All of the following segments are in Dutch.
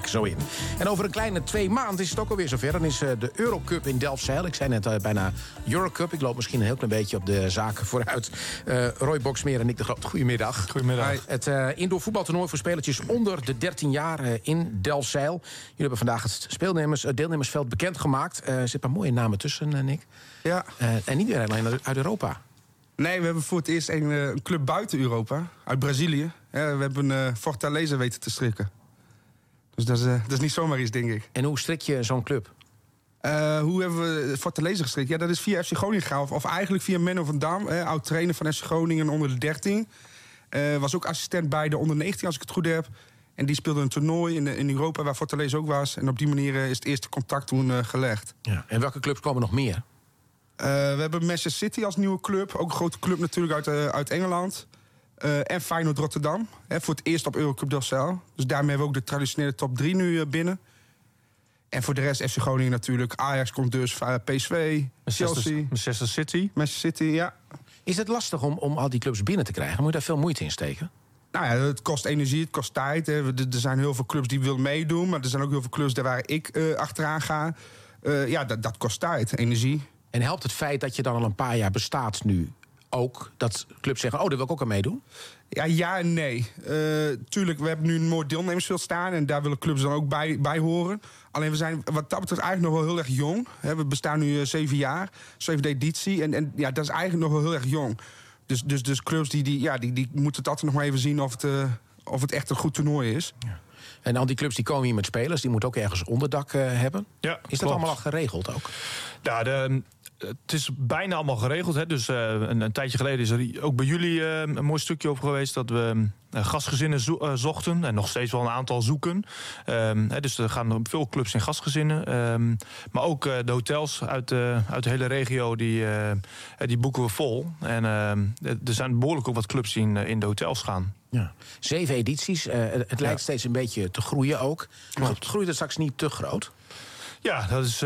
ik zo in. En over een kleine twee maanden is het ook alweer zover. Dan is eh, de Eurocup in Delfzijl. Ik zei net uh, bijna Eurocup. Ik loop misschien een heel klein beetje op de zaken vooruit. Uh, Roy Boksmeer en ik de Groot. Goedemiddag. Goedemiddag. Het indoor voetbaltoernooi voor spelertjes onder de 13 jaar in Delfzijl. Jullie hebben vandaag het speelnemers, deelnemersveld bekendgemaakt. er zitten een paar mooie namen tussen, Nick. Ja. en niet weer alleen uit Europa. Nee, we hebben voor het eerst een, een club buiten Europa, uit Brazilië. Ja, we hebben een Fortaleza weten te strikken. Dus dat is, uh, dat is niet zomaar iets, denk ik. En hoe strik je zo'n club? Uh, hoe hebben we Fortaleza gestrikt? Ja, dat is via FC Groningen gegaan. Of, of eigenlijk via Menno van Dam, hè, oud trainer van FC Groningen onder de 13. Uh, was ook assistent bij de onder 19, als ik het goed heb. En die speelde een toernooi in, in Europa waar Fortaleza ook was. En op die manier is het eerste contact toen gelegd. Ja. En welke clubs komen nog meer? we hebben Manchester City als nieuwe club. Ook een grote club natuurlijk uit, uit Engeland. Uh, en Feyenoord Rotterdam. Hè, voor het eerst op Eurocup Delcel. Dus daarmee hebben we ook de traditionele top 3 nu uh, binnen. En voor de rest FC Groningen natuurlijk. Ajax komt dus, uh, PSV, Chelsea. Manchester City. Manchester City, ja. Is het lastig om, om al die clubs binnen te krijgen? Moet je daar veel moeite in steken? Nou ja, het kost energie, het kost tijd. Hè. Er zijn heel veel clubs die willen meedoen. Maar er zijn ook heel veel clubs daar waar ik uh, achteraan ga. Uh, ja, dat, dat kost tijd, energie. En helpt het feit dat je dan al een paar jaar bestaat nu ook dat clubs zeggen: Oh, daar wil ik ook aan meedoen? Ja, ja en nee. Uh, tuurlijk, we hebben nu een mooi deelnemersveld staan. En daar willen clubs dan ook bij, bij horen. Alleen we zijn wat dat betreft eigenlijk nog wel heel erg jong. we bestaan nu uh, zeven jaar, zevende editie. En, en ja, dat is eigenlijk nog wel heel erg jong. Dus, dus, dus clubs die, die, ja, die, die moeten altijd nog maar even zien of het, uh, of het echt een goed toernooi is. Ja. En al die clubs die komen hier met spelers, die moeten ook ergens onderdak hebben. Ja, is dat klopt. allemaal al geregeld ook? Ja, de, het is bijna allemaal geregeld. Hè? Dus uh, een, een, tijdje geleden is er ook bij jullie uh, een mooi stukje over geweest dat we uh, gastgezinnen zo zochten en nog steeds wel een aantal zoeken. Ehm, hè, dus er gaan veel clubs in gastgezinnen. Um, maar ook de hotels uit, uit de hele regio die, die boeken we vol. En ehm, er zijn behoorlijk ook wat clubs die in, in de hotels gaan. Ja. Zeven edities. het lijkt ja. steeds een beetje te groeien ook. Klopt. Groeit het straks niet te groot? Ja, dat is.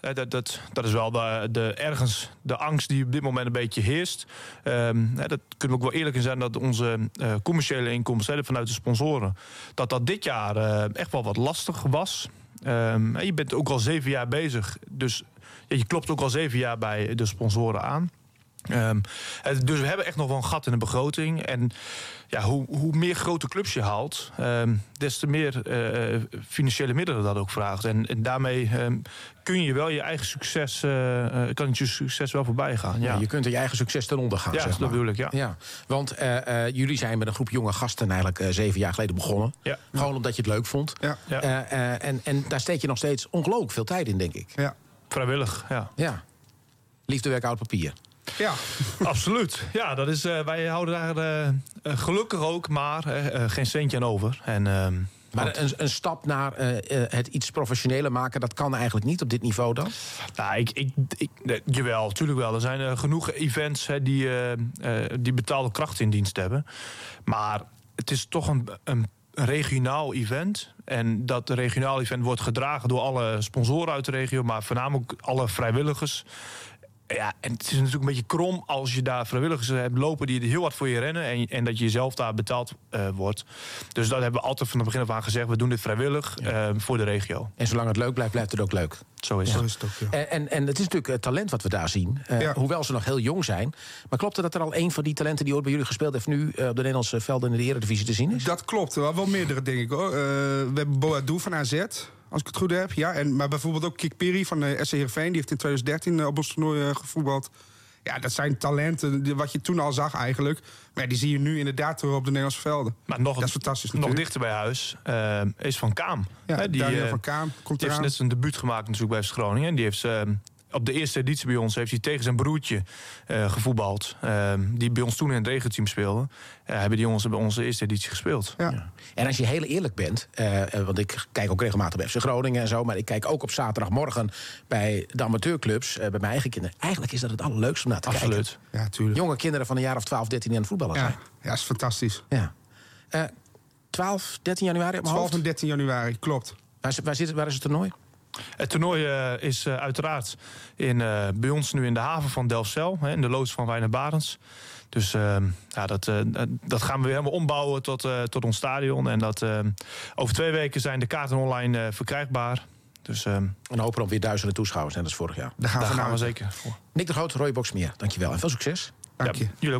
Dat, dat, dat is wel de, de, ergens de angst die op dit moment een beetje heerst. Um, dat kunnen we ook wel eerlijk in zijn dat onze uh, commerciële inkomsten vanuit de sponsoren, dat dat dit jaar uh, echt wel wat lastig was. Um, je bent ook al zeven jaar bezig, dus je klopt ook al zeven jaar bij de sponsoren aan. Um, dus we hebben echt nog wel een gat in de begroting. En ja, hoe, hoe meer grote clubs je haalt, um, des te meer uh, financiële middelen dat ook vraagt. En, en daarmee um, kun je wel je eigen succes, uh, kan je succes wel voorbij gaan. Ja. ja. je kunt er je eigen succes ten onder gaan. Ja, zeg maar. dat bedoel ik, ja. ja. Want jullie zijn met een groep jonge gasten eigenlijk zeven jaar geleden begonnen. Ja. Gewoon omdat je het leuk vond. Ja. Ja. en, en daar steek je nog steeds ongelooflijk veel tijd in, denk ik. Ja. Vrijwillig, ja. ja. Liefdewerk oud papier. Ja, absoluut. Ja, dat is, uh, wij houden daar uh, gelukkig ook maar uh, geen centje aan over. En, ehm, maar een, een, stap naar het iets professioneler maken, dat kan eigenlijk niet op dit niveau dan? Nou, ik, ik, ik, nee, jawel, natuurlijk wel. Er zijn genoeg events hè, die, die betaalde kracht in dienst hebben. Maar het is toch een, een regionaal event. En dat regionaal event wordt gedragen door alle sponsoren uit de regio, maar voornamelijk alle vrijwilligers. Ja, en het is natuurlijk een beetje krom als je daar vrijwilligers hebt lopen die heel hard voor je rennen. En, en dat je jezelf daar betaald uh, wordt. Dus dat hebben we altijd van het begin af aan gezegd. We doen dit vrijwillig ja. uh, voor de regio. En zolang het leuk blijft, blijft het ook leuk. Zo is, ja. het. Zo is het ook, ja. en, en, en het is natuurlijk het talent wat we daar zien. Uh, ja. Hoewel ze nog heel jong zijn. Maar klopt het dat er al een van die talenten die ooit bij jullie gespeeld heeft... nu op de Nederlandse velden in de Eredivisie te zien is? Dat klopt. Wel, wel meerdere, denk ik. Hoor. we hebben Boadou van AZ als ik het goed heb. Ja, en, maar bijvoorbeeld ook Kik Piri van de SC Heerenveen. Die heeft in 2013 op ons toernooi gevoetbald. Ja, dat zijn talenten, wat je toen al zag eigenlijk. Maar ja, die zie je nu inderdaad terug op de Nederlandse velden. Maar nog, dat is fantastisch nog dichter bij huis uh, is Van Kaam. Ja, He, die, van Kaam komt die heeft net zijn debuut gemaakt natuurlijk bij Groningen. En die heeft... Uh, op de eerste editie bij ons heeft hij tegen zijn broertje uh, gevoetbald. Uh, die bij ons toen in het regenteam speelde. Uh, hebben die jongens bij onze eerste editie gespeeld. Ja. Ja. En als je heel eerlijk bent. want ik kijk ook regelmatig bij FC Groningen en zo. Maar ik kijk ook op zaterdagmorgen bij de amateurclubs. bij mijn eigen kinderen. Eigenlijk is dat het allerleukste om naar te Absoluut. kijken. Ja, tuurlijk. Jonge kinderen van een jaar of 12, 13 aan het voetballen ja. zijn. Ja, is fantastisch. Ja. 12, 13 januari op mijn 12 hoofd? en 13 januari, klopt. Waar, waar, zit, waar is het toernooi? Het toernooi eh, is eh, uiteraard in, eh, bij ons nu in de haven van Delfzijl, hè, in de loods van Wijner Barends. Dus ehm, ja, dat, eh, dat gaan we weer helemaal ombouwen tot, eh, tot ons stadion. En dat, ehm, over twee weken zijn de kaarten online eh, verkrijgbaar. Dus ehm, En hopen op weer duizenden toeschouwers, net als vorig jaar. Daar gaan we daar gaan we zeker voor. Nick de Groot, Roy Boksmeer, dankjewel en veel succes. Dank Ja, je. jullie ook.